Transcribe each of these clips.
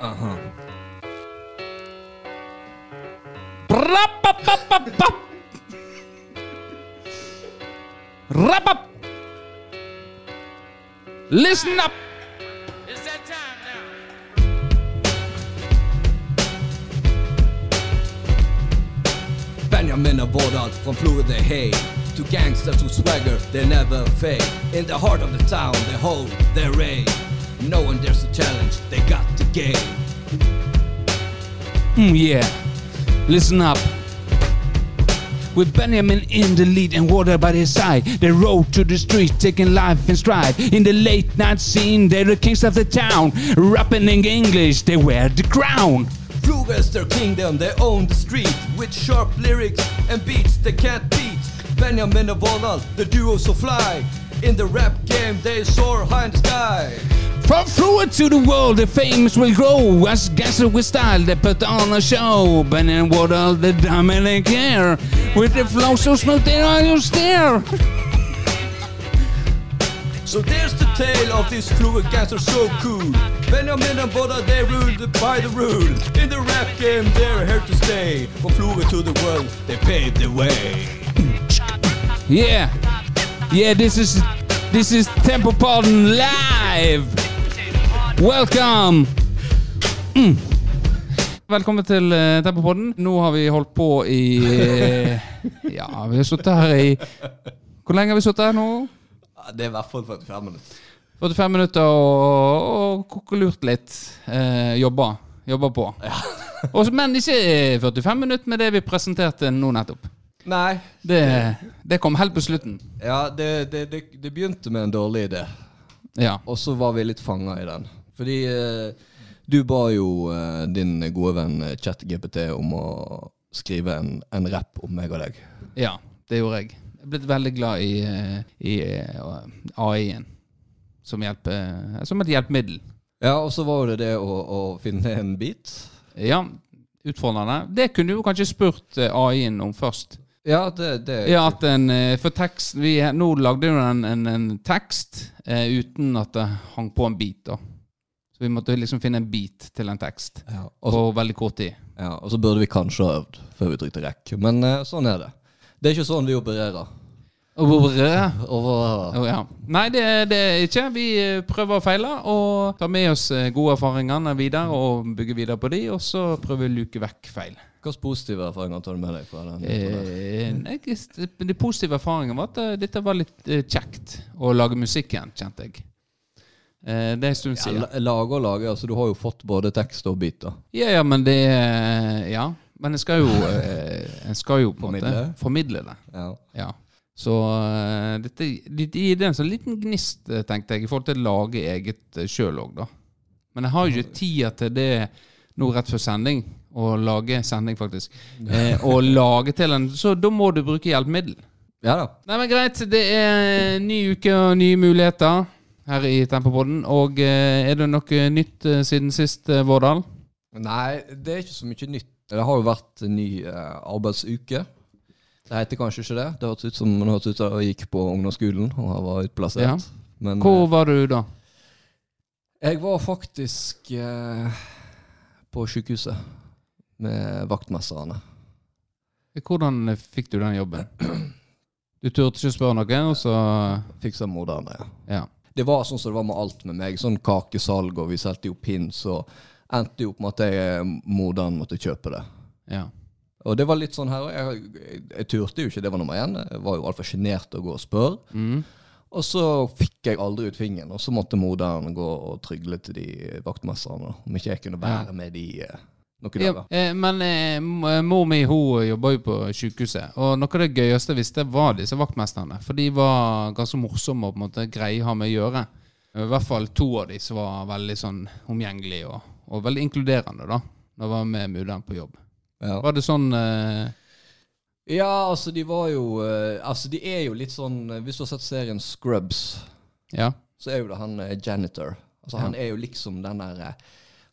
Aha. Rappapapapap. Rappap. Listen up. It's that time now. Benjamin and Vårdal from Florida Hay. Two gangsters who swagger, they never fade. In the heart of the town, they hold their reign. No one dares to challenge, they got the game. Mm, yeah. Listen up. With Benjamin in the lead and water by his side, they rode to the streets, taking life in stride. In the late night scene, they're the kings of the town. Rapping in English, they wear the crown. Flora is their kingdom, they own the street with sharp lyrics and beats they can't beat. Benjamin and Vårdal, the duo so fly. In the rap game, they soar high in the sky. From fluid to the world, the famous will grow. As gangster with style, they put on a show. Ben and Waddle, the dominant care. With the flow so smooth, they are you stare. So there's the tale of these fluid gangsters so cool. Benjamin and Vårdal, they rule by the rule. In the rap game, they're here to stay. From fluid to the world, they paved the way. Yeah, yeah. This is this is Tempo Pardon live. Welcome. Mm. Velkommen til uh, Tempopodden. Nå har vi holdt på i eh, Ja, vi har sittet her i Hvor lenge har vi sittet her nå? Det er i hvert fall 45 minutter. 45 minutter og, og kokkelurt litt. Eh, jobba. Jobba på. Ja. Også, men ikke 45 minutter med det vi presenterte nå nettopp. Nei. Det, det kom helt på slutten. Ja, det, det, det, begynte med en dårlig idé. Ja. Og så var vi litt fanga i den. Fordi eh, du ba jo eh, din gode venn eh, ChatGPT om å skrive en, en rapp om meg og deg. Ja, det gjorde jeg. Jeg er blitt veldig glad i, eh, i eh, AI-en som, hjelp, eh, som et hjelpemiddel. Ja, og så var det det å, å finne en bit. Ja, utfordrende. Det kunne du kanskje spurt AI-en om først. Ja, det, det Ja, at en, for tekst vi, Nå lagde jo en, en, en tekst eh, uten at det hang på en bit. da. Så vi måtte liksom finne en beat til en tekst ja, også, på veldig kort tid. ja, og så burde vi kanskje ha øvd før vi trykte rekk. Men uh, sånn er det. Det er ikke sånn vi opererer. Over, Å, ja. Nei, det, det er ikke. Vi eh, prøver og feiler og tar med oss eh, gode erfaringene videre og bygger videre på de, og så prøver vi å luke vekk feil. Hvilke positive erfaringer tar du med deg fra den? Eh, det positive erfaringen var at dette var litt kjekt å lage musikk igjen, kjente jeg. Eh, det er en stund siden. Ja, lage og lage, altså du har jo fått både tekst og biter. Ja, ja, men det eh, Ja. Men en skal jo, eh, en skal jo på en måte Formidle. det. Ja. Ja. Så eh, dette det gir det en sånn liten gnist, eh, tenkte jeg, i forhold til å lage eget sjøl òg, da. Men jeg har jo ikke tida til det nå rett før sending, å lage sending, faktisk. Eh, og lage til en Så da må du bruke hjelpemiddel. ja da. Nei, men greit. Det er ny uke og nye muligheter her i Tempopodden. Og eh, er det noe nytt eh, siden sist, eh, Vårdal? Nei, det er ikke så mye nytt. Det har jo vært en ny arbeidsuke. Det heter kanskje ikke det. Det hørtes ut som det hørtes ut som jeg gikk på ungdomsskolen og jeg var utplassert. Ja. Men Hvor var du da? jeg var faktisk eh, på sykehuset med vaktmesterne. Hvordan fikk du den jobben? Du turte ikke spørre noen, og så Fiksa moderne, ja. Ja. Det var sånn som det var med alt med meg. Sånn kakesalg, og vi solgte jo pins, og endte jo opp med at jeg, moderen måtte kjøpe det. ja. Og det var litt sånn her, jeg, jeg, jeg turte jo ikke, det var nummer én. Jeg var jo altfor sjenert å gå og spørre. Mm. Og så fikk jeg aldri ut fingeren, og så måtte moderen gå og trygle til de vaktmesterne om ikke jeg kunne være med de eh, Ja, dager. eh, men eh, mor mi hun jobba jo på sykehuset, og noe av det gøyeste jeg visste, var disse vaktmesterne. For de var ganske morsomme og på en måte greie å ha med å gjøre. I hvert fall to av de som var veldig sånn omgjengelige og, og veldig inkluderende, da. Når jeg var med mudder'n på jobb. Ja. Var det sånn eh, ja, altså de var jo eh, Altså de er jo litt sånn eh, Hvis du har sett serien Scrubs, Ja. så er jo det han janitor. Altså Ja. Han er jo liksom den der eh,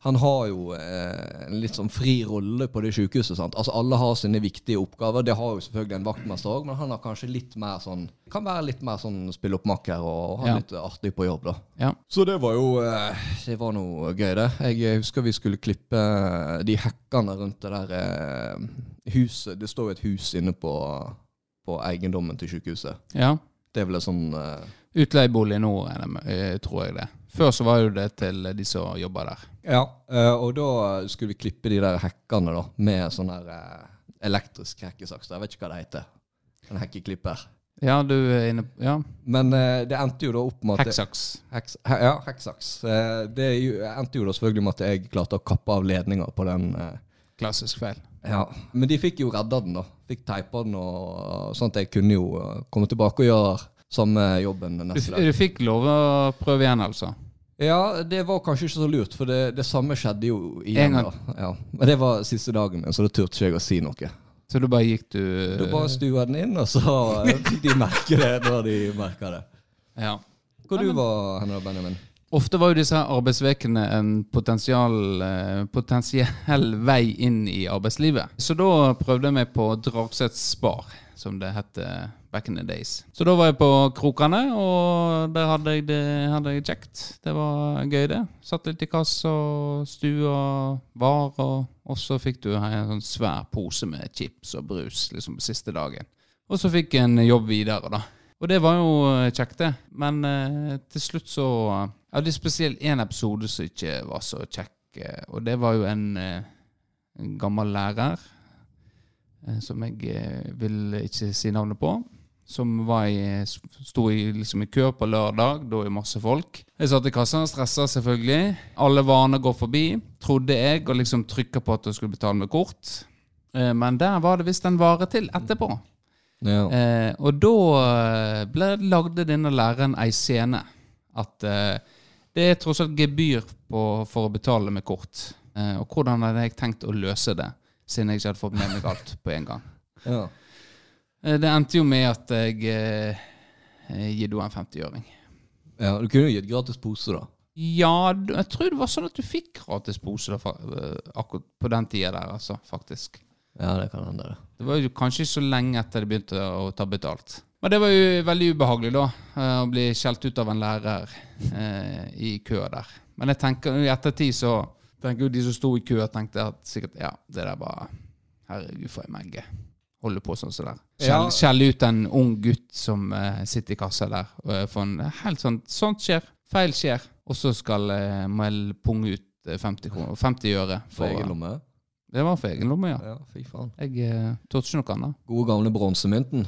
han har jo eh, en litt sånn fri rolle på det sykehuset. sant? Altså Alle har sine viktige oppgaver. Det har jo selvfølgelig en vaktmester òg, men han har kanskje litt mer sånn Kan være litt mer sånn spille og, og ha Ja. litt artig på jobb, da. Ja. Så det var jo eh, Det var noe gøy, det. Jeg husker vi skulle klippe eh, de hekkene rundt det der eh, huset. Det står jo et hus inne på, på eiendommen til sykehuset. ja. Det er vel en sånn eh, Utleiebolig nå, eh, tror jeg det. Før så var jo det til de som jobba der. Ja, eh, og da skulle vi klippe de der hekkene da, med sånn her eh, elektrisk hekkesaks. Jeg vet ikke hva det heter. En hekkeklipper. Ja, du er inne på Ja. Men eh, det endte jo da opp med at Hekksaks. Heks, he, ja, hekksaks. Det endte jo da selvfølgelig med at jeg klarte å kappe av ledninger på den. Klassisk feil. ja. Men de fikk jo redda den, da. Fikk teipa den, og sånn at jeg kunne jo komme tilbake og gjøre samme jobben neste dag. du fikk lov å prøve igjen, altså? Ja, det var kanskje ikke så lurt, for det, det samme skjedde jo En igjen. gang. da. Ja. Men det var siste dagen min, så da turte ikke jeg å si noe. Så da bare gikk du Da bare stua den inn, og så fikk de merke det når de merka det. Ja. Hvor du var hen Benjamin? Ofte var jo disse arbeidsvekene en eh, potensiell vei inn i arbeidslivet. Så da prøvde jeg meg på Dragseth Spar, som det het back in the days. Så da var jeg på Krokane, og der hadde jeg det hadde jeg kjekt. Det var gøy, det. Satt litt i kassa og var, og, og så fikk du en sånn svær pose med chips og brus liksom på siste dagen. Og så fikk jeg en jobb videre, da. Og det var jo kjekt, det. Men eh, til slutt så Jeg hadde spesielt én episode som ikke var så kjekk, eh, og det var jo en, eh, en gammel lærer eh, som jeg eh, vil ikke si navnet på. Som var i, sto i, liksom i kø på lørdag, da er masse folk. Jeg satt i kassa og stressa selvfølgelig. Alle varene går forbi, trodde jeg, og liksom trykka på at jeg skulle betale med kort. Eh, Men der var det visst en vare til etterpå. Ja. Eh, og da eh, ble, lagde denne læreren ei scene. At eh, det er tross alt gebyr på, for å betale med kort. Og hvordan hadde jeg tenkt å løse det, siden jeg ikke hadde fått med meg alt på en gang. ja. Eh, det endte jo med at jeg eh, gitt henne en 50-øring. ja. Du kunne jo gitt gratis pose, da. Ja, jeg tror det var sånn at du fikk gratis pose da, eh, akkurat på den tida der, altså, faktisk. Ja, det kan hende, det. Det var jo kanskje ikke så lenge etter de begynte å ta betalt. Men det var jo veldig ubehagelig, da. Å bli skjelt ut av en lærer eh, i kø der. Men jeg tenker i ettertid så tenker jo de som sto i kø, tenkte at sikkert ja, det der var Herregud, for ei megge. Holde på sånn som det der. Skjell, Ja. ut en ung gutt som uh, sitter i kassa der. Uh, for en helt sånn Sånt skjer. Feil skjer. Og så skal uh, må jeg punge ut eh, 50, kroner, 50 øre. For egen lomme. Det var for egen lomme, ja. Ja, fy faen. Jeg uh, torde ikke noe annet. Gode gamle bronsemynten.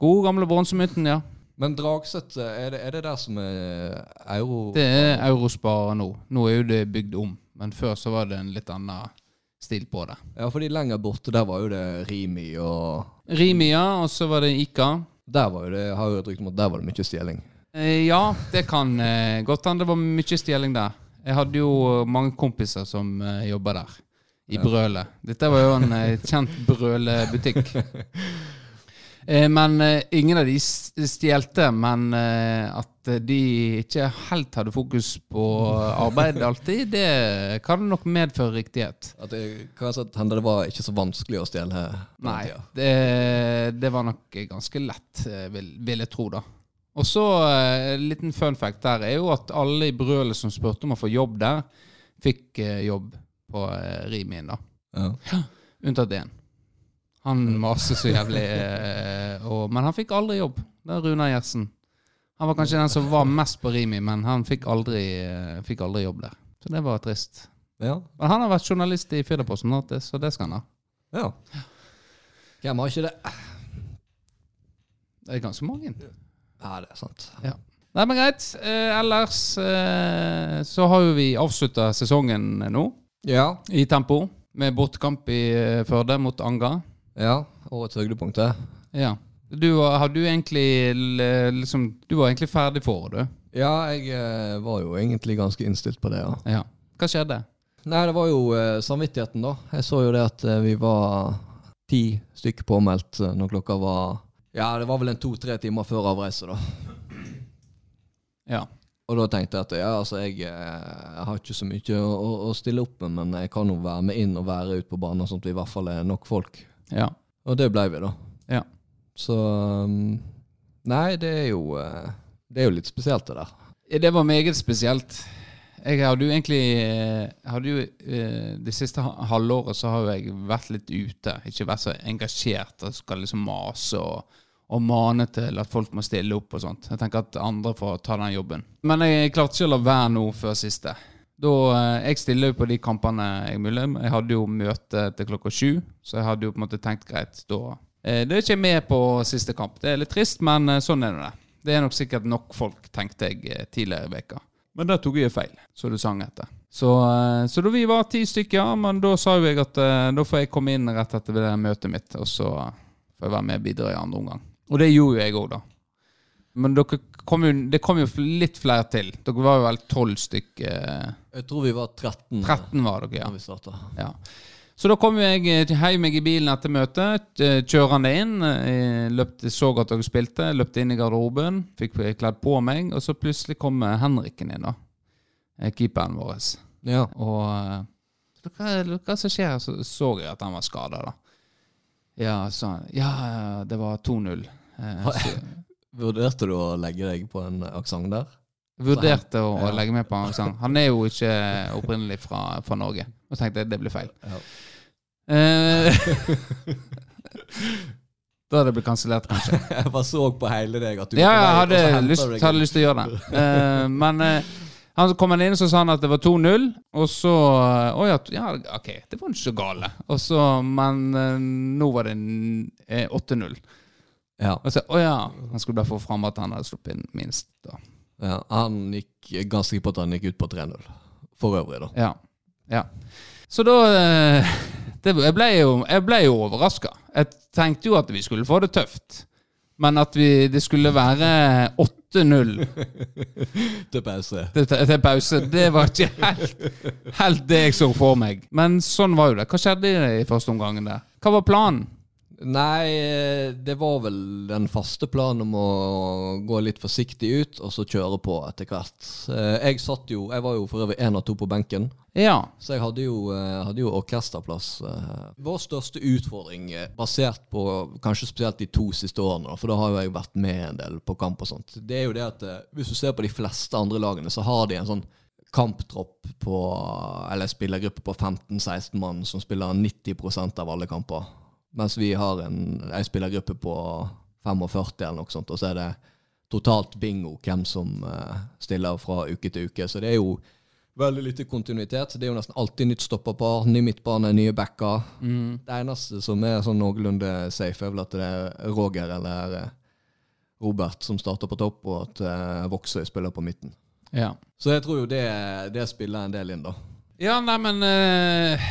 Gode gamle bronsemynten, ja. Men Dragset, er det, er det der som er euro... Det er Eurospar nå. Nå er jo det bygd om, men før så var det en litt annen stil på det. Ja, fordi lenger borte der var jo det Rimi og Rimia, og så var det Ika. Der var det, har jeg hørt rykte om at der var det mye stjeling. Eh, ja, det kan eh, godt hende det var mye stjeling der. Jeg hadde jo mange kompiser som eh, jobba der, i Brølet. Dette var jo en kjent brølebutikk. Eh, men eh, ingen av de stjelte, men eh, at de ikke helt hadde fokus på arbeid alltid, det kan nok medføre riktighet. At det kan hende det var ikke så vanskelig å stjele Nei, det, det var nok ganske lett, vil, vil jeg tro, da. Og så en liten fun fact der er jo at alle i brølet som spurte om å få jobb der, fikk jobb på Rimien, da. Ja. Unntatt én. Han maste så jævlig, eh, og, men han fikk aldri jobb. Det er Runar Gjertsen. Han var kanskje den som var mest på Rimi, men han fikk aldri, eh, fikk aldri jobb der. Så det var trist. Ja. Men han har vært journalist i Firdaposten, så det skal han ha. ja. Hvem har ikke det? Det er ganske mange. Ja, det er sant. Ja. Nei, men greit. Eh, ellers eh, så har jo vi avslutta sesongen nå, Ja. i tempo, med bortekamp i eh, Førde mot Anga. Ja, årets høydepunkt det. Ja. Du var- har du egentlig l- liksom Du var egentlig ferdig for året, du? Ja, jeg eh, var jo egentlig ganske innstilt på det, ja. Ja. Hva skjedde? Nei, det var jo eh, samvittigheten, da. Jeg så jo det at eh, vi var ti stykker påmeldt eh, når klokka var Ja, det var vel en to-tre timer før avreise, da. Ja. Og da tenkte jeg at ja, altså, jeg, eh, jeg har ikke så mye å, å, å stille opp med, men jeg kan jo være med inn og være ute på banen, sånn at vi i hvert fall er nok folk. Ja. Og det ble vi, da. Ja. Så um, Nei, det er jo eh, Det er jo litt spesielt, det der. Det var meget spesielt. Jeg hadde jo egentlig eh, hadde jo, eh, Det siste ha- halvåret så har jeg vært litt ute. Ikke vært så engasjert og skal liksom mase og, og mane til at folk må stille opp og sånt. Jeg tenker at andre får ta den jobben. Men jeg klarte ikke å la være nå før siste. Da, eh, jeg stiller jo på de kampene jeg mulig. Jeg hadde jo møte til klokka sju, så jeg hadde jo på en måte tenkt greit da. Eh, Det er ikke jeg med på siste kamp. Det er litt trist, men eh, sånn er det. Det er nok sikkert nok folk, tenkte jeg tidligere i veka. Men der tok jeg feil, så du sang etter. Så, så da vi var ti stykker, ja, men da sa jo jeg at da får jeg komme inn rett etter det møtet mitt, og så får jeg være med og bidra i andre omgang. Og det gjorde jo jeg òg, da. Men dere kom jo, det kom jo litt flere til. Dere var jo vel tolv stykker. eh, Jeg tror vi var 13, 13 var dere, ja. Når vi. Ja. Så da kom jeg hjem hei meg i bilen etter møtet, eh, kjørende inn. eh, Løpte, så at dere spilte, løpte inn i garderoben, fikk kledd på meg, og så plutselig kom eh, Henriken inn, da. Eh, Keeperen vår. Ja. Og eh, hva, hva som skjer? Så så jeg at han var skada, da. Ja, han Ja, ja, det var 2-0. Eh, Vurderte du å legge deg på en aksent der? vurderte å, å legge meg på en aksent. Han er jo ikke opprinnelig fra, fra Norge. Og tenkte jeg det blir feil. Ja. Eh, da hadde det blitt kansellert, kanskje. Jeg bare så på hele deg at du Ja, jeg hadde og lyst, hadde lyst til å gjøre det. Eh, men eh, han kom inn, så sa han at det var 2-0. Og så Å ja, ja, OK, det var ikke så gale. Og så, men eh, nå var det eh, 8-0. Ja. Og så, å ja, han skulle bare få fram at han hadde sluppet inn minst. da. ja. Han gikk ganske sikker på at han gikk ut på 3-0. For øvrig, da. Ja. ja. Så da eh, det, Jeg ble jo, jeg ble jo overraska. Jeg tenkte jo at vi skulle få det tøft. Men at vi, det skulle være 8-0 Til pause. til, til pause, det var ikke helt, helt det jeg så for meg. Men sånn var jo det. Hva skjedde i første omgangen der? Hva var planen? Nei, eh, det var vel den faste planen om å gå litt forsiktig ut, og så kjøre på etter hvert. Eh, Jeg satt jo, jeg var jo for øvrig én av to på benken, Ja. så jeg hadde jo, eh, hadde jo orkesterplass. Vår største utfordring, basert på kanskje spesielt de to siste årene, for da har jo jeg vært med en del på kamp og sånt, det er jo det at hvis du ser på de fleste andre lagene, så har de en sånn kamptropp på, eller spillergruppe på 15-16 mann som spiller 90% av alle kamper. Mens vi har en, en spillergruppe på 45 eller noe sånt, og så er det totalt bingo hvem som eh, stiller fra uke til uke. Så det er jo veldig lite kontinuitet. Det er jo nesten alltid nytt stopperpar, ny midtbane, nye backer. Det eneste som er sånn noenlunde safe, er vel at det er Roger eller eh, Robert som starter på topp, og at uh, Voksøy spiller på midten. Ja, Så jeg tror jo det, det spiller en del inn, da. ja nei, men eh,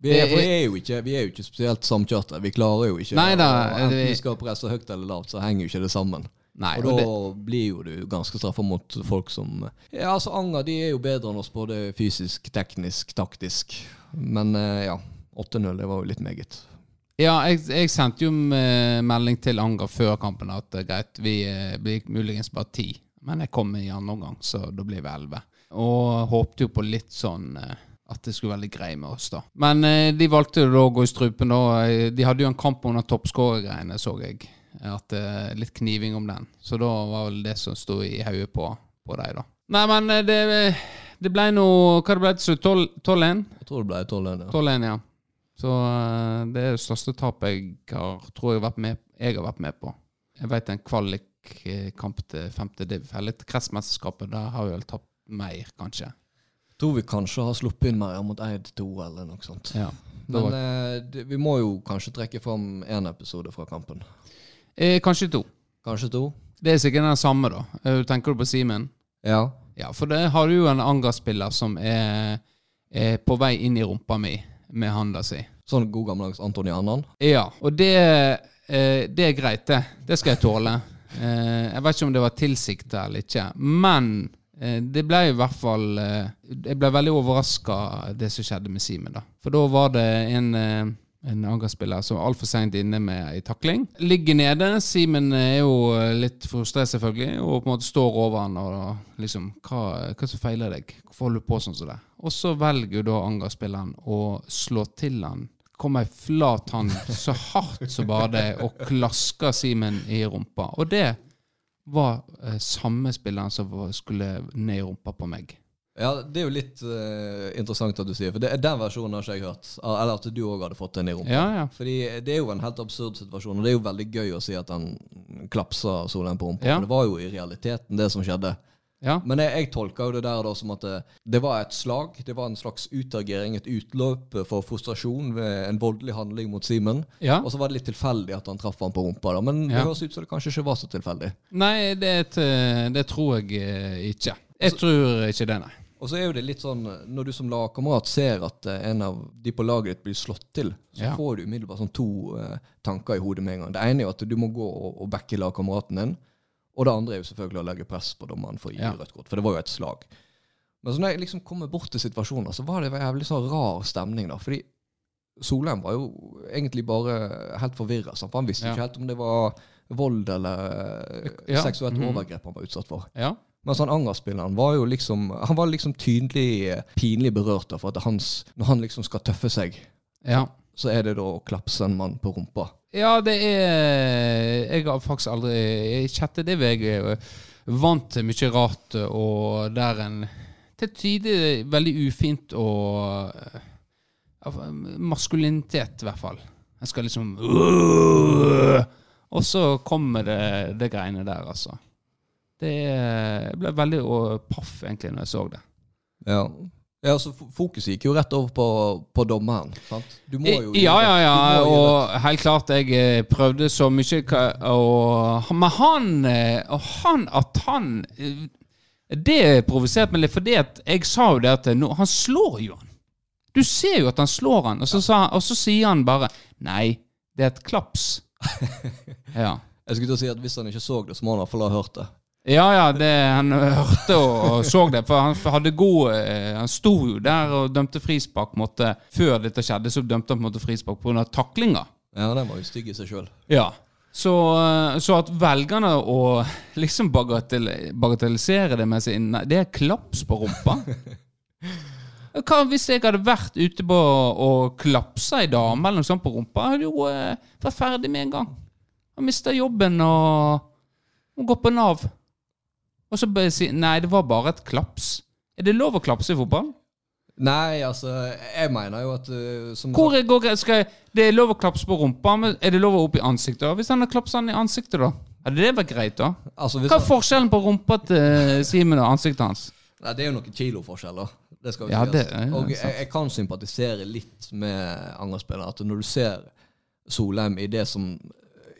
Vi er, for vi er, jo ikke, vi er jo ikke spesielt samkjørte. Vi klarer jo ikke Nei da, å- Enten vi- skal presse høyt eller lavt, så henger jo ikke det sammen. Nei, og og da det, blir jo du ganske straffa mot folk som Ja, altså Anger de er jo bedre enn oss både fysisk, teknisk, taktisk. Men eh, ja, 8-0, det var jo litt meget. ja, jeg, jeg sendte jo eh, melding til Anger før kampen at det er greit, vi eh, blir muligens bare ti. Men jeg kom i andre omgang, så da blir vi elleve. Og håpte jo på litt sånn eh, at det skulle være litt grei med oss, da. Men eh, de valgte da å gå i strupen, da. Eh, De hadde jo en kamp under toppskårergreiene, så jeg. At eh, Litt kniving om den. Så da var vel det som sto i hodet på, på dem, da. Nei, men eh, det, det ble noe Hva det ble til slutt? 12-1? Jeg tror det ble 12-1. Ja. 12-1, ja. Så eh, det er det største tapet jeg har, tror jeg, har vært med, jeg har vært med på. Jeg vet en kvalikkamp til femte div, eller kretsmesterskapet, der har vi vel tapt mer, kanskje. Tror vi kanskje har sluppet inn mer mot Eid 2 eller noe sånt. Ja. Men var, eh, vi må jo kanskje trekke fram én episode fra kampen. eh, kanskje to. Kanskje to? Det er sikkert den samme, da. Eh, Tenker du på Simen? Ja. Ja, for det har du jo en Anga-spiller som er, er på vei inn i rumpa mi med handa si. Sånn god gammeldags Antony Annan. Ja, og det, eh, det er greit, det. Det skal jeg tåle. Eh, jeg vet ikke om det var tilsikta eller ikke, men det ble i hvert fall eh, Jeg ble veldig overraska det som skjedde med Simen. da. For da var det en, eh, En Anga-spiller som var altfor seint inne med ei takling. Ligger nede. Simen er jo litt frustrert, selvfølgelig, og på en måte står over han og liksom Hva, hva som feiler deg? Hvorfor holder du på sånn som det? Og så velger jo da Anga-spilleren å slå til han. Kommer ei flat hånd så hardt som bare det, og klasker Simen i rumpa. Og det var eh, samme spilleren som skulle ned i rumpa på meg. Ja, Det er jo litt uh, interessant at du sier, for det, den versjonen har ikke jeg hørt. Eller at du òg hadde fått den i rumpa. Ja, ja. Fordi det er jo en helt absurd situasjon, og det er jo veldig gøy å si at han klapsa solen på rumpa. Ja. For det var jo i realiteten det som skjedde. Ja. Men jeg, jeg tolka jo det der da som at det, det var et slag. Det var en slags utagering, et utløp for frustrasjon ved en voldelig handling mot Simen. ja. Og så var det litt tilfeldig at han traff han på rumpa. da Men Ja. det høres ut som det kanskje ikke var så tilfeldig. Nei, det, et- det tror jeg eh, ikke. Jeg tror ikke det, nei. Og så er jo det litt sånn Når du som lagkamerat ser at eh, en av de på laget ditt blir slått til, så får du umiddelbart sånn to uh, tanker i hodet med en gang. Det ene er jo at du må gå og, og backe lagkameraten din. Og det andre er jo selvfølgelig å legge press på dommeren for å gi Ja. rødt kort. For det var jo et slag. Men så når jeg liksom kommer bort til situasjoner, så var det en jævlig sånn rar stemning. da, fordi Solheim var jo egentlig bare helt forvirra. For han visste Ja. ikke helt om det var vold eller Ja. seksuelt Mhm. overgrep han var utsatt for. Ja. Mens han Anga-spilleren var jo liksom Han var liksom tydelig pinlig berørt av at hans, når han liksom skal tøffe seg, ja. så er det da å klapse en mann på rumpa. Ja, det er Jeg har faktisk aldri I det er jeg eh, vant til mye rart, og der en til tider veldig ufint og eh, Maskulinitet, i hvert fall. Jeg skal liksom Og så kommer det, det greiene der, altså. Det ble veldig paff, egentlig, når jeg så det. Ja. Ja, så Fokuset gikk jo rett over på, på dommeren. sant? Du må jo Ja, ja, ja. Og helt klart, jeg eh, prøvde så mye og, Men han, eh, og han At han eh, Det provoserte meg litt, fordi at jeg sa jo det at no, han slår jo han. Du ser jo at han slår han, og så, sa, og så sier han bare Nei, det er et klaps. Ja. Jeg skulle til å si at Hvis han ikke så det, så må han i hvert fall ha hørt det. Ja, ja, det, han hørte og, og så det, for han hadde god eh, Han sto jo der og dømte frispark. Måte, før dette skjedde, så dømte han på en måte frispark pga. taklinga. Ja, Den var jo stygg i seg sjøl. Ja. Så, eh, så at velgerne å liksom bagatell, bagatellisere det med seg Nei, det er klaps på rumpa. Hva hvis jeg hadde vært ute på og klapsa ei dame eller noe sånt på rumpa? Jeg hadde jo eh, vært ferdig med en gang. Og mista jobben og, og gått på Nav. Og så bare si Nei, det var bare et klaps. Er det lov å klapse i fotball? Nei, altså, jeg mener jo at uh, som Hvor er- går, skal jeg, Det er lov å klapse på rumpa, men er det lov å opp i ansiktet? Hvis han har klapsa han i ansiktet, da? Hadde det vært greit, da? altså, Hva er forskjellen på rumpa til Simen og ansiktet hans? Nei, Det er jo noen kiloforskjell, da. Det skal vi Ja, si. det er Og jeg, jeg kan sympatisere litt med andre spillere. At når du ser Solheim i det som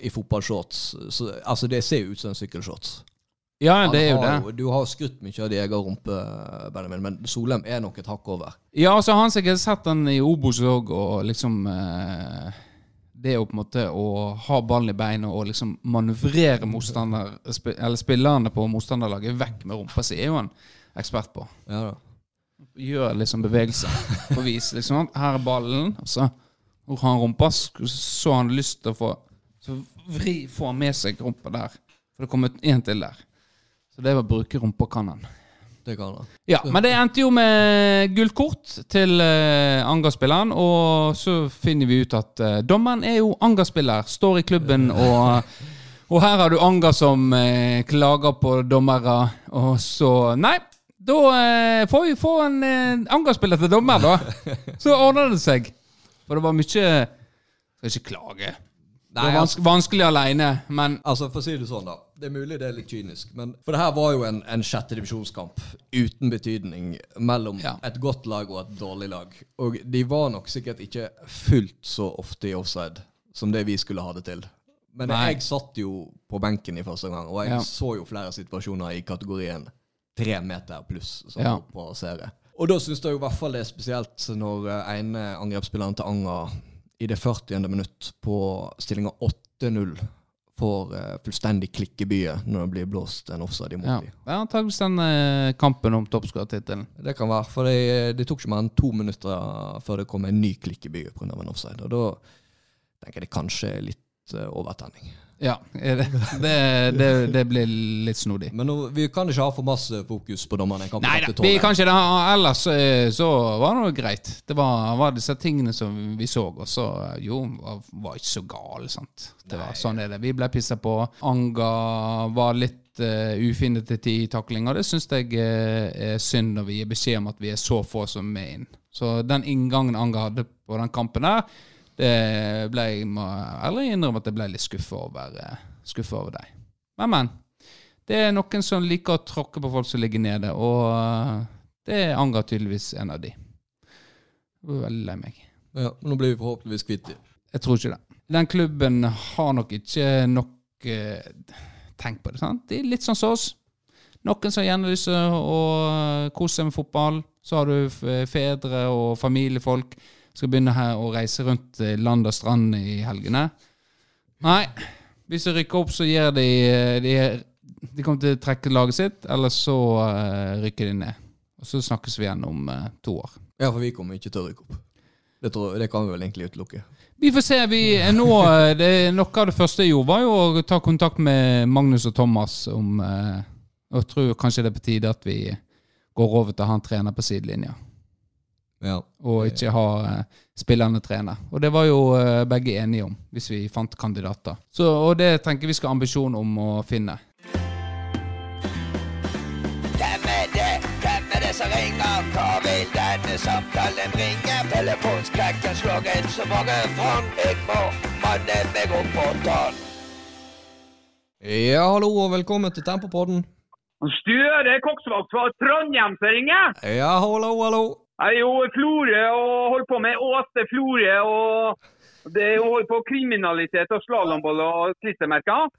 i fotballshorts Altså, det ser jo ut som en sykkelshorts. Ja, det er jo har det. Du har skrutt mye av de egen rumpe, Benjamin, men Solheim er nok et hakk over. Ja, altså han som har sett den i Obos òg, og liksom eh, Det jo på en måte å ha ballen i beina og liksom manøvrere motstander, sp eller spillerne på motstanderlaget vekk med rumpa si, er jo han ekspert på. Ja da. Gjør liksom bevegelser på vis. liksom Her er ballen, og så hvor har han rumpa? Så har han lyst til å få Så vri, få med seg rumpa der. For det kommer en til der. Så det var å bruke rumpa kan han. Det kan han. Ja, men det endte jo med gult kort til uh, Anga-spilleren, og så finner vi ut at uh, dommeren er jo Anga-spiller, står i klubben, og, og her har du Anga som eh, klager på dommere, og så Nei, da eh, får vi få en uh, Anga-spiller til dommer, da. Så ordner det seg. For det var mye Skal ikke klage. Det var vans vanskelig aleine, men Altså, For å si det sånn, da. Det er mulig det er litt kynisk, men For det her var jo en, en sjette divisjonskamp uten betydning mellom Ja. et godt lag og et dårlig lag. Og de var nok sikkert ikke fullt så ofte i offside som det vi skulle ha det til. Men Nei. jeg satt jo på benken i første gang, og jeg Ja. så jo flere situasjoner i kategorien tre meter pluss som Ja. serie. Og da syns jeg i hvert fall det er spesielt når eh, ene angrepsspilleren til Anga i det 40. minutt på stillinga 8-0 får uh, fullstendig klikkebye når det blir blåst en offside imot Ja. dem. Er antakeligvis den uh, kampen om toppskårertittelen. Det kan være, for det, det tok ikke mer enn to minutter før det kom en ny klikkebye pga. en offside. Og da tenker jeg det kanskje er litt eh, overtenning. Ja, det, det, det, blir litt snodig. Men nå, vi kan ikke ha for masse fokus på dommerne. i Nei da, vi kan ikke det. Ellers eh, så var det noe greit. Det var, var disse tingene som vi så, og så eh, jo, var, var ikke så gal, sant. Det var, sånn er det. Vi ble pissa på. Anga var litt uh, ufine til ti og det syns jeg uh, er synd når vi gir beskjed om at vi er så få som er inn. Så den inngangen Anga hadde på den kampen der, det ble jeg må ærlig innrømme at jeg ble litt skuffa over, eh, skuffa over deg. Men, men. Det er noen som liker å tråkke på folk som ligger nede, og eh, det angår tydeligvis en av de. Jeg blir veldig lei meg. Ja, men nå blir vi forhåpentligvis kvitt dem. Jeg tror ikke det. Den klubben har nok ikke nok eh, Tenk på det, sant? De er litt sånn som oss. Noen som gjerne lyser å eh, kose seg med fotball. Så har du fedre og familiefolk skal begynne her å reise rundt eh, land og strand i helgene. Nei. Hvis de rykker opp, så gir de eh, De, de kommer til å trekke laget sitt, eller så eh, rykker de ned. Og så snakkes vi igjen om to år. Ja, for vi kommer ikke til å rykke opp. Det, tror, det kan vi vel egentlig utelukke. Vi får se. vi nå, det, Noe av det første jeg gjorde, var jo å ta kontakt med Magnus og Thomas om Og jeg tror kanskje det er på tide at vi går over til å ha en trener på sidelinja. Ja. Og ikke ha eh, spillende trener. Og det var jo eh, begge enige om, hvis vi fant kandidater. Så, og det tenker vi skal ha ambisjon om å finne. Hvem er det? Hvem er det som ringer? Hva vil denne samtalen bringe? Telefonskrekken slår inn så mange fang. Jeg må manne meg opp på tann. ja, hallo og velkommen til Tempopodden. Støre koksvakt fra Trondheim som ringer. Ja, hallo, hallo. Jeg er jo Florø og holder på med Åse Florø. og Det er holder på kriminalitet og slalåmball og klistremerker.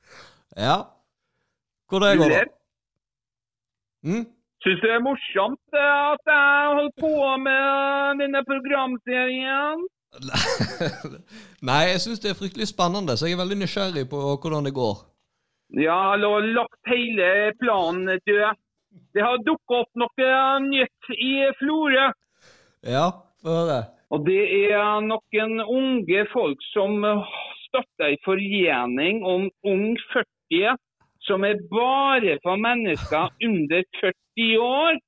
Ja. Hvor det går, da? Mm? Syns du det er morsomt eh, at jeg holder på med denne programserien? Nei, jeg syns det er fryktelig spennende, så jeg er veldig nysgjerrig på hvordan det går. Ja, jeg har lagt hele planen død. Det har dukket opp noe nytt i Florø. Ja, få høre. Og det er noen unge folk som starta en forening om Ung 40, som er bare for mennesker under 40 år.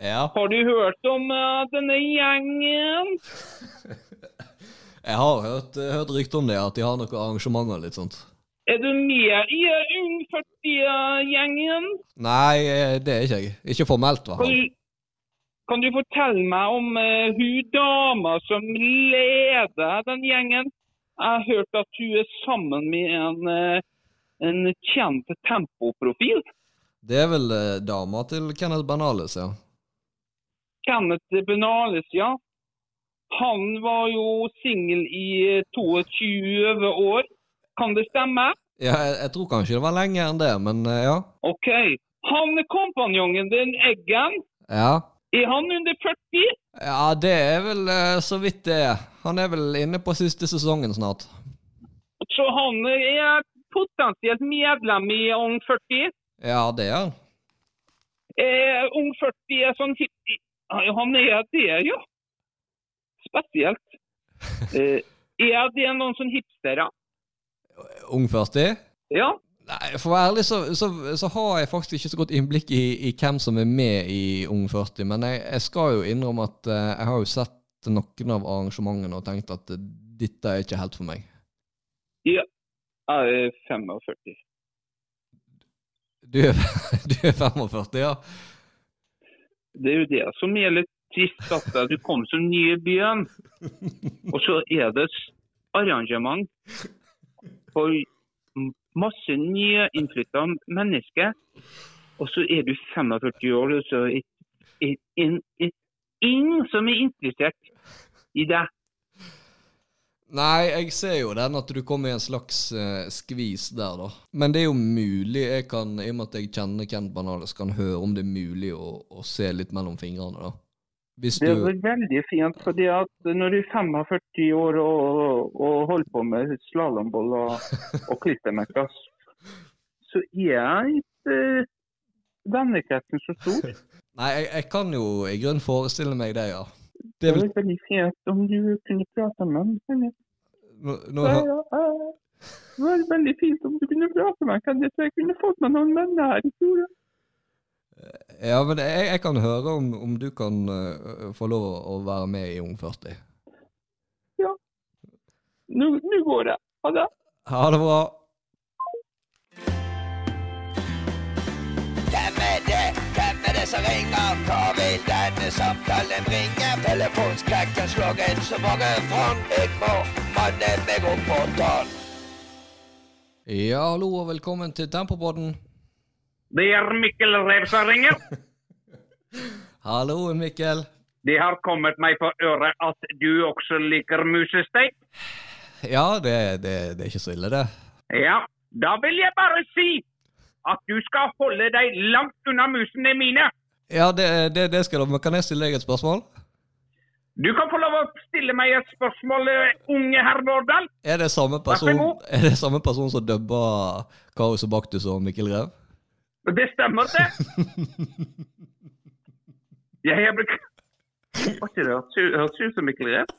Ja. Har du hørt om uh, denne gjengen? Jeg har hørt, eh, hørt rykter om det, at de har noen arrangementer og litt sånt. Er du med i Ung 40-gjengen? Nei, eh, det er ikke jeg. Ikke formelt, i hvert fall. Kan du fortelle meg om uh, hun dama som leder den gjengen? Jeg har hørt at hun er sammen med en, uh, en kjent tempoprofil. Det er vel uh, dama til Kenneth Bernales, ja. Kenneth Bernales, ja. Han var jo singel i 22 år. Kan det stemme? ja jeg, jeg tror kanskje det var lenger enn det, men ja. OK. Han kompanjongen din, Eggen, Ja. Er han under 40? Ja, det er vel eh, så vidt det. Han er vel inne på siste sesongen snart. Så han er potensielt medlem i Ung 40? Ja, det er han. Eh, Ung 40 er sånn hip... Han er det, ja. Spesielt. Eh, er det noen sånn hipstere? Ung 40? Ja. Nei, For å være ærlig så, så, så har jeg faktisk ikke så godt innblikk i, i hvem som er med i Ung 40. Men jeg, jeg skal jo innrømme at eh, jeg har jo sett noen av arrangementene og tenkt at eh, dette er ikke helt for meg. ja. Jeg er 45. Du er, du er 45, ja? Det er jo det som er litt trist, at du kom som ny i byen, og så er det arrangement for masse nyinnflytta mennesker, og så er du 45 år, og så er er ingen som er interessert i deg. Nei, jeg ser jo den at du kommer i en slags uh, skvis der, da. Men det er jo mulig, jeg kan, i og med at jeg kjenner Kent Banales, kan høre om det er mulig å, å se litt mellom fingrene, da. Hvis Det er veldig fint, fordi at når du er 45 år og, og holder på med slalåmboll og, og klippemekker, så er ikke vennekretsen så stor. Nei, jeg, jeg kan jo i grunnen forestille meg det, ja. Det er vel veldig fint om du kunne prate med ham. nå, nå, Ja, ja, ja. Det var veldig fint om du kunne prate med meg. så jeg kunne fått meg noen venner her i Florø. Ja, men jeg, jeg kan høre om, om du kan uh, få lov å være med i Ung 40. Nå, nå går det. Ha det. Ha det bra. Hvem er det? Hvem er det som ringer? Hva vil denne samtalen bringe? Telefonskrekken slår inn så mange fond. Jeg må manne meg opp på tann. Ja, hallo og velkommen til Tempopodden. Det er Mikkel Rev som ringer. Hallo, Mikkel. Det har kommet meg på øret at du også liker musesteik. Ja, det, det, det er ikke så ille, det. Ja, da vil jeg bare si at du skal holde deg langt unna musene mine. Ja, det, det, det skal du. Men kan jeg stille deg et spørsmål? Du kan få lov å stille meg et spørsmål, eh, unge herr Vårdal. Er det samme person, er det samme person som dubba Karius og Baktus og Mikkel Rev? Det stemmer, det. Jeg har blitt Var ikke det hørtes ut- som Mikkel Rev?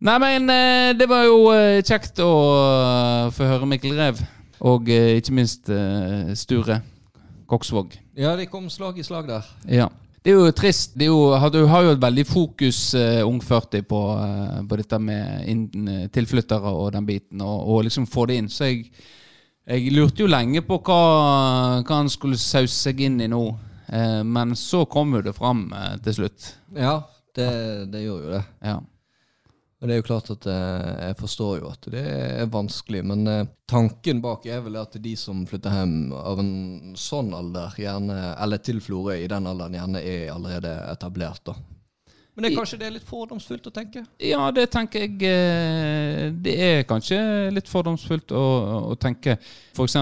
Nei, men eh, det var jo eh, kjekt å eh, få høre Mikkel Rev. Og eh, ikke minst eh, Sture Koksvåg. Ja, de kom slag i slag der. Ja. Det er jo trist. Det er jo, du har jo et veldig fokus, uh, Ung 40, på, eh, på dette med inn, tilflyttere og den biten, og, og liksom få det inn. Så jeg, jeg lurte jo lenge på hva, hva han skulle sause seg inn i nå. Eh, men så kom jo det fram eh, til slutt. Ja, det, det gjør jo det. Ja. Og det er jo klart at eh, jeg forstår jo at det er vanskelig, men eh, tanken bak er vel at de som flytter hjem av en sånn alder, gjerne, eller til Florø i den alderen, gjerne er allerede etablert, da. Men det er kanskje det er litt fordomsfullt å tenke? Ja, det tenker jeg eh, Det er kanskje litt fordomsfullt å, å tenke. F.eks.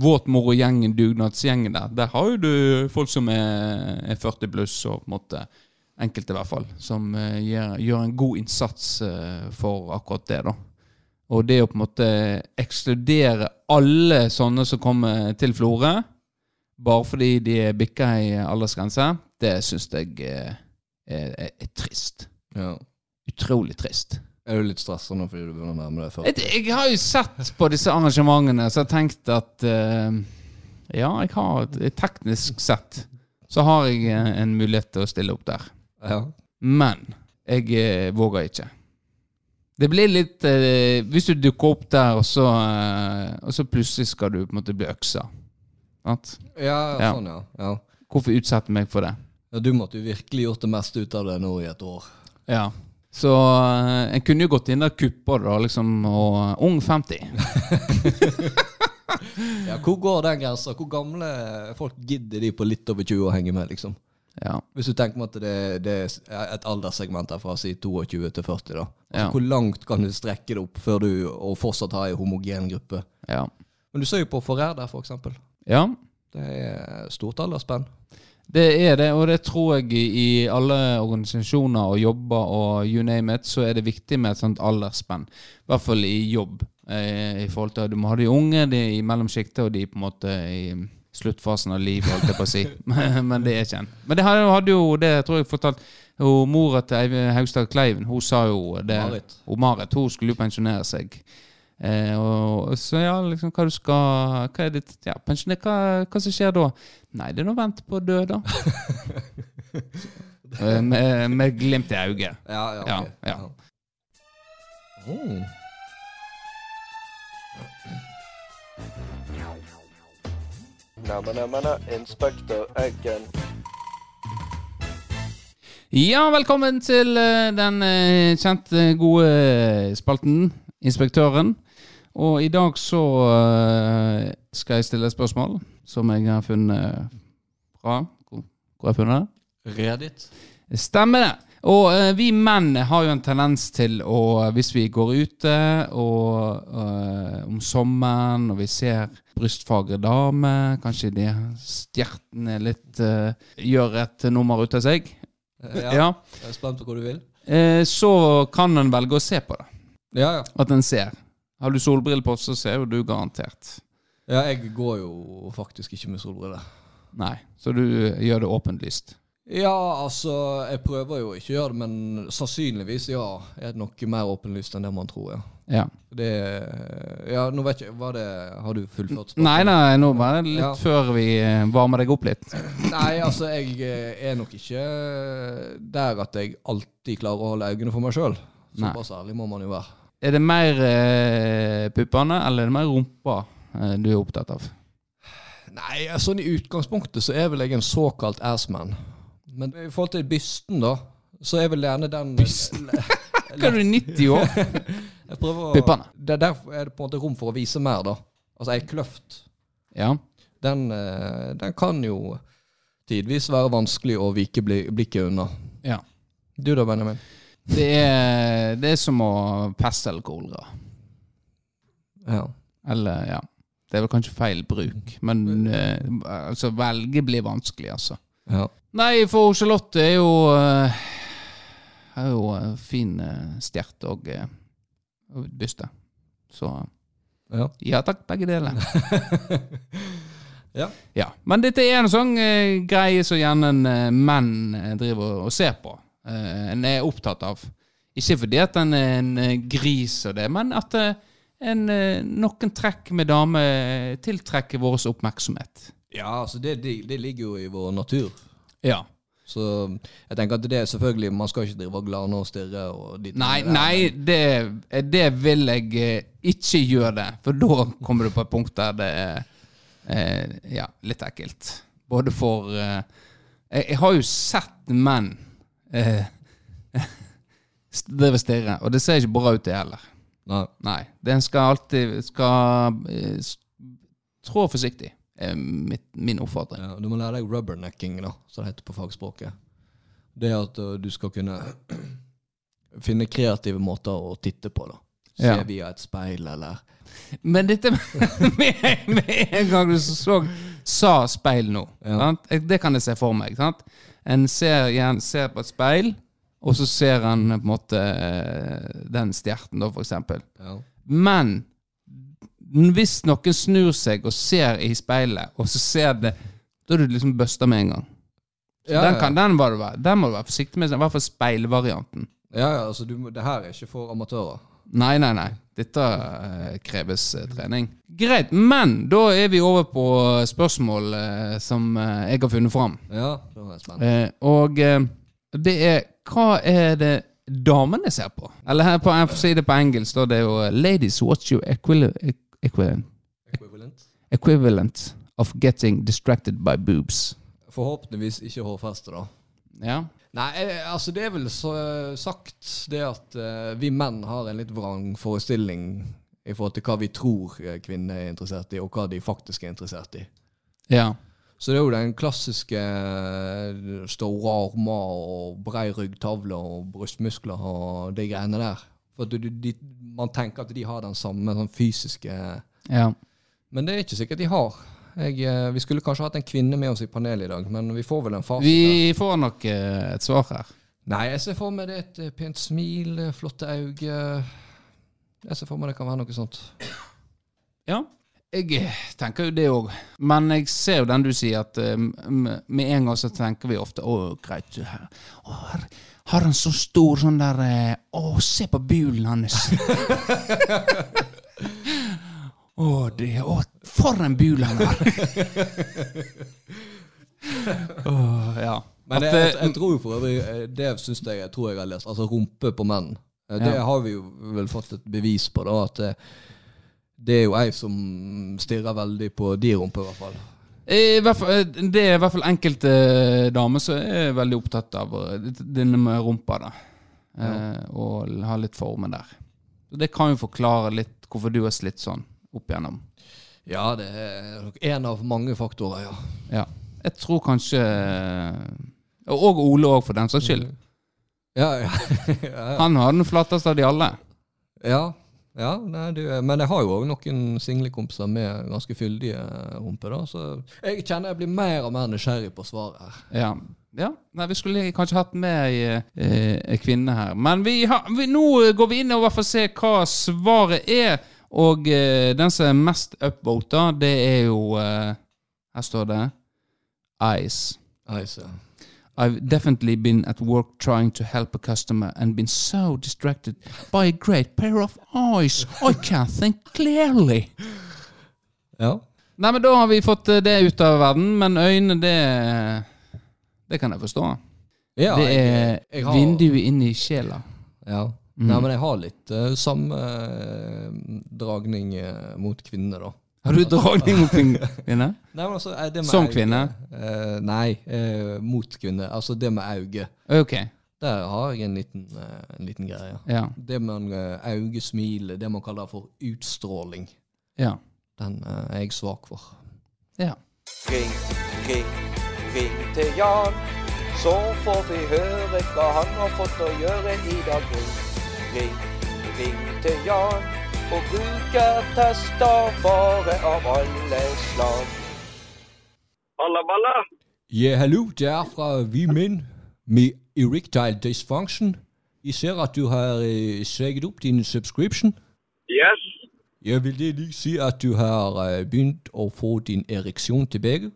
Våtmorogjengen, dugnadsgjengen der. Der har jo du folk som er 40 pluss, og på en måte enkelte i hvert fall, som eh, gjør, gjør en god innsats eh, for akkurat det. da. Og det å på en måte ekskludere alle sånne som kommer til Florø, bare fordi de bikker ei aldersgrense, det syns jeg eh, er, er, er trist. Ja. Utrolig trist. Er du litt stressa nå fordi du begynner å nærme deg 40? Jeg, jeg har jo sett på disse arrangementene så jeg har tenkt at uh, Ja, jeg har teknisk sett så har jeg en mulighet til å stille opp der. Ja. Men jeg eh, våger ikke. Det blir litt eh, Hvis du dukker opp der, og så, eh, og så plutselig skal du på en måte bli øksa. Sant? Ja, Ja. sånn, ja. ja. Hvorfor utsette meg for det? Ja, Du måtte jo virkelig gjort det meste ut av det nå i et år. Ja. Så eh, en kunne jo gått inn der og kuppa det, da, liksom, og eh, Ung 50. Ja, Hvor går den grensa? Hvor gamle folk gidder de på litt over 20 å henge med, liksom? Ja. Hvis du tenker på at det, det er et alderssegment her fra si 22 til 40, da. Altså, Ja. Hvor langt kan du strekke det opp før du og fortsatt har en homogen gruppe? Ja. Men du ser jo på Forræder, for eksempel. ja. Det er stort aldersspenn. Det er det, og det tror jeg i i alle organisasjoner og jobber og you name it, så er det viktig med et sånt aldersspenn. I hvert fall i jobb. Eh, I forhold til at Du må ha de unge, de i mellomsjiktet og de på en måte i sluttfasen av livet, holdt jeg på å si. Men, men det er ikke en. Men det hadde, jo, det tror jeg fortalt hun Mora til Haugstad Kleiven hun sa jo det. Marit. Hun Marit hun skulle jo pensjonere seg. Eh, og så ja, liksom hva du skal Hva er ditt ja, pensjoner, hva, hva som skjer da? Nei, det er nå å vente på å dø, da. Eh, med, med glimt i øyet. Ja, ja. Ja, ja. Oh. Namma, namma, na, Inspektør Eggen. Ja, velkommen til eh, den eh, kjente, gode spalten Inspektøren. Og i dag så eh, skal jeg stille et spørsmål som jeg har funnet fra hvor har jeg funnet det? Reddit. Stemmer det. Og uh, vi menn har jo en tendens til å, hvis vi går ute og uh, om sommeren og vi ser brystfagre damer, kanskje de stjertene litt uh, gjør et nummer ut av seg, Ja, ja. Jeg er spent på hvor du vil. så kan en velge å se på det. Ja, ja. At en ser. Har du solbriller på, så ser jo du garantert. Ja, jeg går jo faktisk ikke med solbriller. Nei, så du gjør det åpenlyst. Ja, altså, jeg prøver jo ikke å gjøre det, men sannsynligvis, ja, er det noe mer åpenlyst enn det man tror, ja. Ja. Det Ja, nå vet jeg var det Har du fullført spørsmålet? Nei, nei, nå det litt Ja. før vi eh, varmer deg opp litt. Nei, altså, jeg eh, er nok ikke der at jeg alltid klarer å holde øynene for meg sjøl. Såpass ærlig må man jo være. Er det mer eh, puppene, eller er det mer rumpa eh, du er opptatt av? Nei, sånn i utgangspunktet så er vel jeg en såkalt assman. Men i forhold til bysten, da, så er vel gjerne den Bysten? Hva er du, 90 år? Jeg prøver å Pippene. Det Der er det på en måte rom for å vise mer, da. Altså ei kløft. Ja. Den, eh, den kan jo tidvis være vanskelig å vike blikket unna. ja. Du da, Benjamin? Det er, det er som å pesse eller kolera. Ja. Eller, ja. Det er vel kanskje feil bruk, men eh, altså, velge blir vanskelig, altså. Ja. Nei, for Charlotte er jo eh, Er jo eh, fin uh, stjert og, eh, og byste. Så ja. ja takk, begge deler. Ja. Ja, Men dette er en sånn eh, greie som gjerne en eh, menn eh, driver og ser på. Eh, en er opptatt av. Ikke fordi at en er en eh, gris og det, men at eh, en, eh, noen trekk med dame eh, tiltrekker vår oppmerksomhet. Ja, altså det, det, ligger jo i vår natur. Ja. Så jeg tenker at det er selvfølgelig Man skal ikke drive og glane og stirre og Nei, nei det, det vil jeg eh, ikke gjøre det. For da kommer du på et punkt der det er eh, ja, litt ekkelt. Både for eh, jeg, jeg har jo sett menn eh, drive og stirre, og det ser ikke bra ut, det heller. Nei. Nei. Den skal alltid skal eh, trå forsiktig, er mitt, min oppfatning. Ja, du må lære deg rubbernecking, da, som det heter på fagspråket. Det at uh, du skal kunne finne kreative måter å titte på. da. Se Ja. via et speil, eller Men dette med, med en gang du så, sa speil nå Ja. Det kan jeg se for meg. Sant? En ser, igjen, ser på et speil, og så ser han på en måte eh, den stjerten, da, for eksempel. ja. Men hvis noen snur seg og ser i speilet, og så ser det Da er du liksom busta med en gang. Så Ja, den, ja. kan, den, må du være, den må du være forsiktig med, i hvert fall speilvarianten. Ja, ja, altså du, må- det her er ikke for amatører. Nei, nei, nei. Dette eh, kreves eh, trening. Greit, men da er vi over på spørsmål eh, som eh, jeg har funnet fram. Ja, da er jeg spent. Eh, og eh, det er Hva er det damene ser på? Eller her på, jeg får si det på engelsk, da. Det er jo eh, Ladies, what's your equil- equivalent, Equivalent. equivalent of getting distracted by boobs? Forhåpentligvis ikke hårfeste, da. Ja. Nei, eh, altså det er vel så sagt det at uh, vi menn har en litt vrang forestilling i forhold til hva vi tror eh, kvinner er interessert i, og hva de faktisk er interessert i. Ja. Så det er jo den klassiske eh, store armer og brei ryggtavle og brystmuskler og de greiene der. For du, de, man tenker at de har den samme sånn fysiske ja. Men det er ikke sikkert de har. Jeg, eh, vi skulle kanskje hatt en kvinne med oss i panelet i dag, men vi får vel en fasit. Vi får nok eh, et svar her. Nei, jeg ser for meg det er et eh, pent smil, flotte øyne. Jeg ser for meg det kan være noe sånt. Ja. Jeg tenker jo det òg. Men jeg ser jo den du sier, at med en gang så tenker vi ofte Å, greit. Å, her har han så stor sånn der eh, Å, se på bulen hans. Å, det Å, for en bul han har. Ja. Men jeg, jeg, eh, jeg tror jo for øvrig eh, Det syns jeg, jeg tror jeg har lest. Altså rumpe på menn. Det Ja. har vi jo vel fått et bevis på, da. At det, det er jo ei som stirrer veldig på de rumper, i hvert fall. Fall, eh, det er i hvert fall enkelte damer som er veldig opptatt av eh, denne med rumpa, da. Ja. og ha litt formen der. Det kan jo forklare litt hvorfor du har slitt sånn opp igjennom. Ja, det er en av mange faktorer, ja. Ja. Jeg tror kanskje eh, Og Ole òg, for den saks skyld. Ja, ja. ja, Han har den flatteste av de alle. ja. Ja nei, du, men jeg har jo òg noen singlekompiser med ganske fyldige rumper, da. Så jeg kjenner jeg blir mer og mer nysgjerrig på svaret her. Ja. ja. Nei, vi skulle kanskje hatt med ei eh, kvinne her. Men vi har, vi, nå går vi inn og får hvert fall ser hva svaret er. Og eh, den som er mest upvota, det er jo eh, Her står det Ice. Ice, ja. I've definitely been at work trying to help a customer and been so distracted by a great pair of eyes. I can't think clearly. ja. Nei, men da har vi fått eh, det ut av verden, men øynene, det Det kan jeg forstå. Ja, det er jeg har- vinduet inn i sjela. Ja. Nei, men jeg har litt uh, samme uh, dragning mot kvinner, da. Har du dragning mot kvinner? Nei, men altså, eh, det med Som auge- kvinne? eh, nei, eh, mot kvinner. Altså det med auge. Okay. Der har jeg en liten, eh, en liten greie. ja. Det med uh, augesmile, det man kaller for utstråling, Ja. den eh, er jeg svak for. ja. Ring, ring, ring til Jan. Så får vi høre hva han har fått å gjøre i dag. Ring, ring, ring til Jan. Og brukertester bare av alle slag. Balla, balla! Ja, hallo, det er fra Vi Menn med erectile dysfunction. Jeg ser at du har uh, sækket opp din subscription. Yes. Jeg vil det lige si at du har eh, begynt å få din ereksjon tilbake.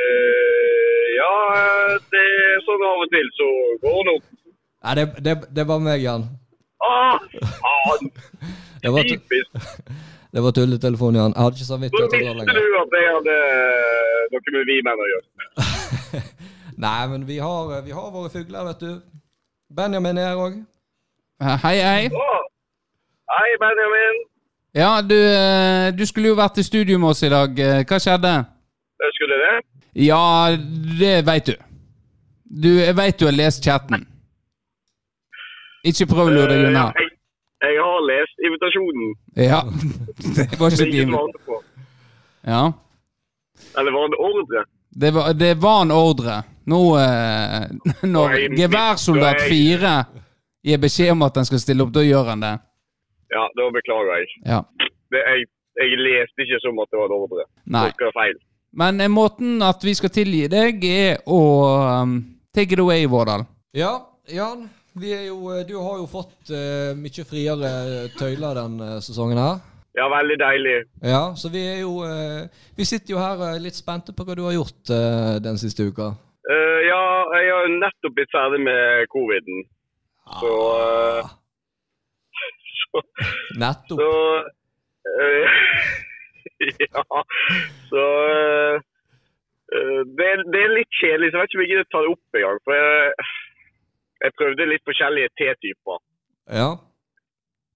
Eh, ja, det er sånn av og til så går det opp. Nei, det, det, det var meg, Jan. Ah, faen! Det var, det var tulletelefon, Jan. Jeg hadde ikke samvittighet til å dra visste du at jeg hadde eh, noe med vi menn å gjøre. Nei, men vi har, vi har våre fugler, vet du. Benjamin er her òg. Eh, Hei, hei. Oh. Hei, Benjamin. Ja, du, eh, du skulle jo vært i studio med oss i dag. Eh, Hva skjedde? Jeg skulle det. Ja, det veit du. Du, Jeg veit du har lest chatten. Ikke prøv å lure deg unna. Eh, Jeg, jeg har lest invitasjonen. Ja. Det var ikke din. Ja. Eller var det ordre? Det var, det var en ordre. Nå eh, Når geværsoldat fire 4 gir beskjed om at han skal stille opp, da gjør han det. Ja, da beklager jeg. Ja. Det, jeg, jeg leste ikke som at det var en ordre. Nei. Det var feil. Men eh, måten at vi skal tilgi deg, er å um, take it away, Vårdal. Ja, Jan. Vi jo, eh, du har jo fått uh, mye friere tøyler denne sesongen her. Ja, veldig deilig. Ja, så vi er jo uh, Vi sitter jo her eh, litt spente på hva du har gjort uh, den siste uka. Eh, ja, jeg har nettopp blitt ferdig med coviden. Så, eh, så, Nettopp. så eh, Ja. Så eh, eh, det, det er litt kjedelig, så jeg vet ikke om jeg gidder ta det opp engang. For jeg, jeg prøvde litt forskjellige T-typer. Ja. eh,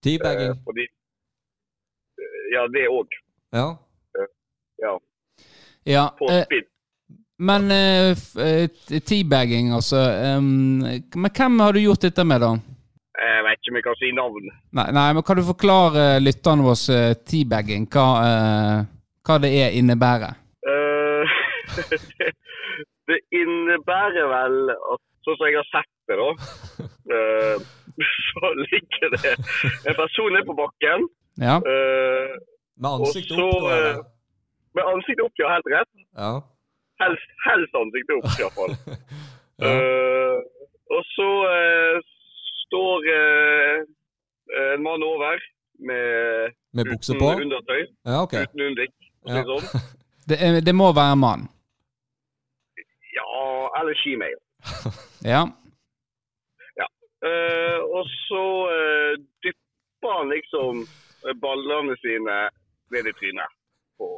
Teabagging. fordi eh, Ja, det òg. Ja. Ja. Ja, På eh, speed. men eh, eh, teabagging, altså um, Men hvem har du gjort dette med, da? Jeg vet ikke om jeg kan si navn. Nei, nei men kan du forklare lytterne våre eh, teabagging? Hva, eh, hva det er innebærer? Eh, det, det innebærer vel at sånn som jeg har sett det, da, uh, så ligger det en person nede på bakken Ja. Uh, Med ansiktet så, opp, da. eller? med ansiktet opp, ja, helt rett. Ja. Helst, helst ansiktet opp, iallfall. Ja. uh, og så eh, står eh, en mann over med Med bukse på? undertøy, Ja, okay. uten undik. Ja. sånn. Det, det må være en mann. Ja, eller skimail. Ja. Eh, og så uh, dypper han liksom eh, ballene sine ned i trynet på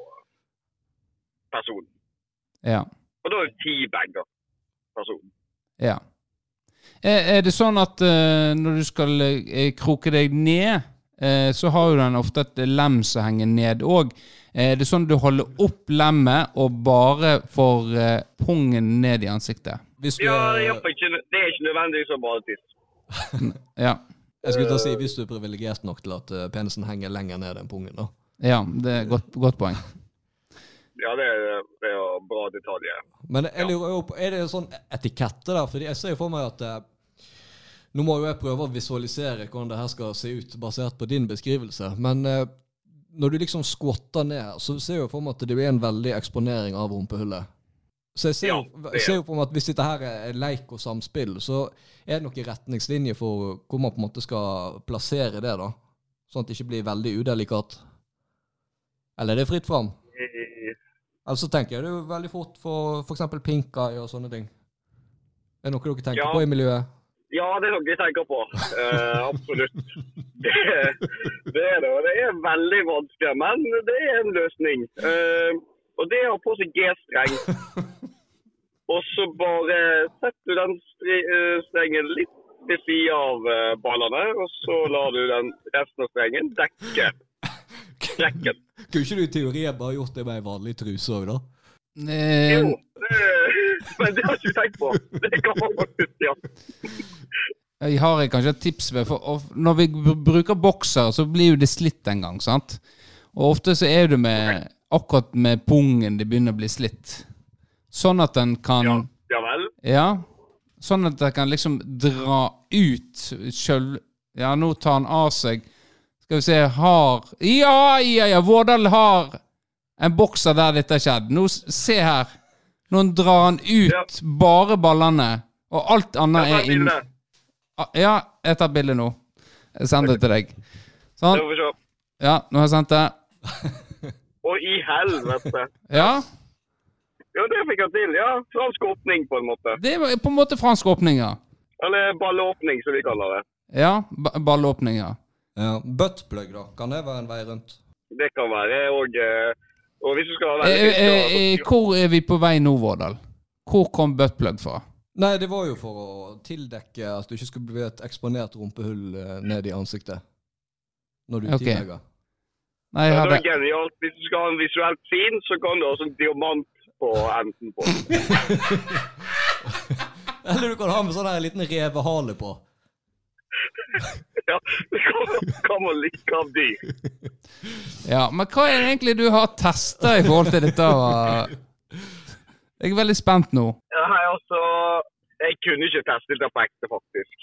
personen. Ja. Og da er det ti bager personen. ja. Er, er det sånn at uh, når du skal kroke deg ned, så har jo den ofte et lem som henger ned òg. Er det sånn at du holder opp lemmet og bare får pungen ned i ansiktet? Hvis du Ja, det er, ikke, det er ikke nødvendigvis som badetiss. Ja. jeg skulle til å si hvis du er privilegert nok til at eh, penisen henger lenger ned enn pungen, da. Ja, det er godt, godt poeng. ja det, er- det er bra detaljer. Men jeg lurer jo på, er det en sånn etikette der? Fordi jeg ser jo for meg at eh, Nå må jo jeg prøve å visualisere hvordan det her skal se ut, basert på din beskrivelse. Men eh, når du liksom skvatter ned, så ser jeg jo for meg at det blir en veldig eksponering av rumpehullet. Så jeg ser, Ja, jo, er- ser jo på meg at hvis dette her er leik og samspill, så er det noen retningslinjer for hvor man på en måte skal plassere det, da. Sånn at det ikke blir veldig udelikat. Eller er det fritt fram? Eller så tenker jeg det er veldig fort for f.eks. pink eye og sånne ting. Er det noe dere tenker Ja. på i miljøet? Ja, det er noe jeg tenker på. Uh, absolutt. Det, det er det. og Det er veldig vanskelig, men det er en løsning. Uh, og det er å få seg G-streng. Og så bare setter du den eh, strengen litt til sida av eh, ballene, og så lar du den resten av strengen dekke strekken. Kunne ikke du i teorien bare gjort det med ei vanlig truse òg, da? Eh, Jo, det, men det har ikke jeg tenkt på. Det kan man faktisk gjøre. Jeg har kanskje et tips med, for når vi bruker bokser, så blir jo det slitt en gang, sant? Og ofte så er det med akkurat med pungen det begynner å bli slitt. Sånn at den kan Ja, ja vel. Ja. Sånn at den kan liksom dra ut sjøl... Ja, nå tar han av seg Skal vi se Har Ja, ja, ja! Vårdal har en bokser der dette har skjedd. Nå, se her. Nå drar han ut Ja. bare ballene, og alt annet er inn... Ah, Ja, jeg tar bilde nå. Jeg sender det til deg. Sånn. Ja, nå har jeg sendt det. Å, i helvete. Ja. Ja, det fikk jeg til. Ja, fransk åpning på en måte. Det var på en måte fransk åpning, ja. Eller ballåpning, som vi kaller det. Ja, ba- ballåpning, ja. Ja. Buttplug, da. Kan det være en vei rundt? Det kan være. Og, eh, og hvis du skal ha Eh, eh, eh, hvor er vi på vei nå, Vårdal? Hvor kom buttplug fra? Nei, det var jo for å tildekke at du ikke skulle bli et eksponert rumpehull eh, ned i ansiktet. Når du okay. tillegger. Nei, det er genialt. Hvis du skal ha en visuelt fin, så kan du ha sånn diamant på enden på. Eller du kan ha med sånn her liten revehale på. Ja, det kan, kan man like av dyr. Ja, men hva er det egentlig du har testa i forhold til dette? Jeg er veldig spent nå. Nei, altså, jeg kunne ikke teste det på ekte, faktisk.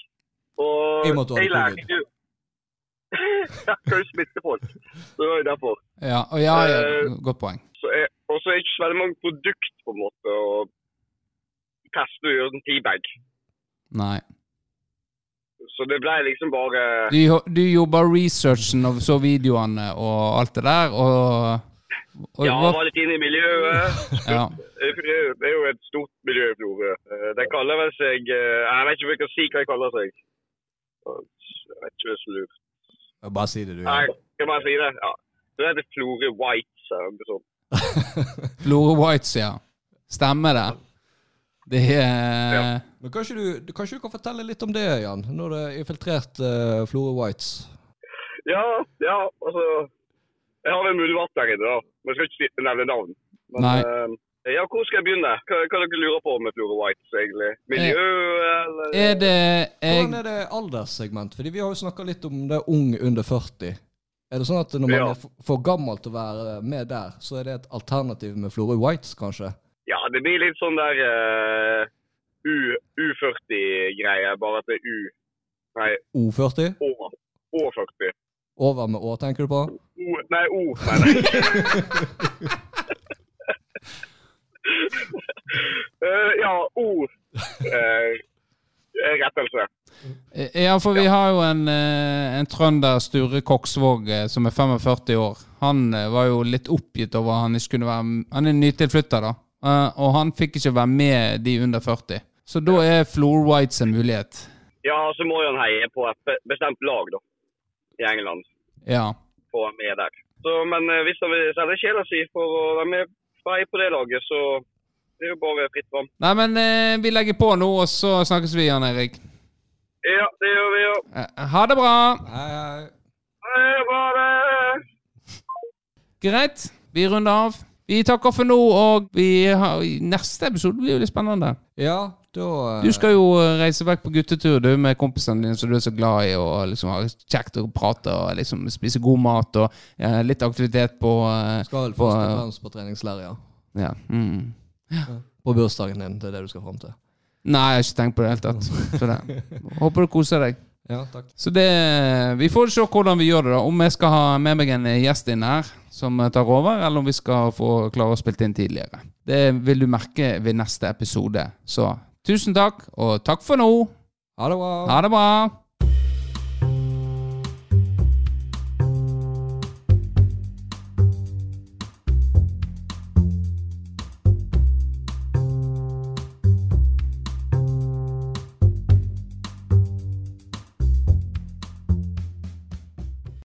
Og hadde jeg lærte jo Jeg kan jo smitte folk. Så det var jo derfor. Ja, og ja, ja, Eh, godt poeng. Så er, og så er det ikke så veldig mange produkt på en måte å teste og gjøre en teabag. Nei. Så det ble liksom bare Du, du jobba researchen og så videoene og alt det der, og, og Ja, var litt inne i miljøet. ja. Det er jo- et stort miljø i Florø. Eh, De kaller vel seg eh, Jeg vet ikke om jeg kan si hva de kaller seg. Jeg vet ikke hvis det er lurt. Bare si det, du. Nei, Jeg kan bare si det? Ja. Det heter Florø White. eller noe sånt. Flore Whites, ja. Stemmer det? Det er Ja. Men kanskje du, du- kanskje du kan fortelle litt om det, Jan? Når det er infiltrert uh, Flore Whites. Ja, ja, altså Jeg har en vart, der inne, da. Men jeg skal ikke nevne navn. Men, Nei. Uh, ja, hvor skal jeg begynne? Hva, hva dere lurer på med Flore Whites, egentlig? Miljø, eller Er det Hvordan er det alderssegment? Fordi Vi har jo snakka litt om det ung under 40. Er det sånn at når man Ja. er for- gammel til å være med der, så er det et alternativ med Flora Whites, kanskje? Ja, det blir litt sånn der uh, U, U40-greie, bare at det er U Nei, O40? Å. Å40. Over med Å, tenker du på? O, nei, O, Nei, nei. uh, ja, O. Uh, rettelse. Ja, for vi har jo en, eh, en trønder, Sture Koksvåg, eh, som er 45 år. Han eh, var jo litt oppgitt over han ikke kunne være Han er nytilflytter, da. Eh, Og han fikk ikke være med de under 40. Så da er Floor Whites en mulighet. Ja, så må jo han heie på et bestemt lag, da. I England. Ja. Få være med der. Så, men eh, hvis han vil selge sjela si for å være med på det laget, så det er jo bare fritt fram. Nei, men eh, vi legger på nå, og så snakkes vi, Jan Erik. Ja, det gjør vi jo. Eh, ha det bra! Hei, hei. Hei, ha det! Greit, vi runder av. Vi takker for nå, og vi har, neste episode blir jo litt spennende. Ja, da eh, Du skal jo eh, reise vekk på guttetur du med kompisene dine som du er så glad i, og liksom ha kjekt å prate og liksom spise god mat og eh, litt aktivitet på, Skal vel på først og fremst på treningsleir, ja. Ja. Mm. På bursdagen din, det er det du skal fram til. Nei, jeg har ikke tenkt på det i det hele tatt. Håper du koser deg. Ja, takk. Så det, Vi får se hvordan vi gjør det. da Om jeg skal ha med meg en gjest inn her som tar over, eller om vi skal få klare å spille inn tidligere. Det vil du merke ved neste episode. Så tusen takk, og takk for nå. Ha det bra. Ha det bra.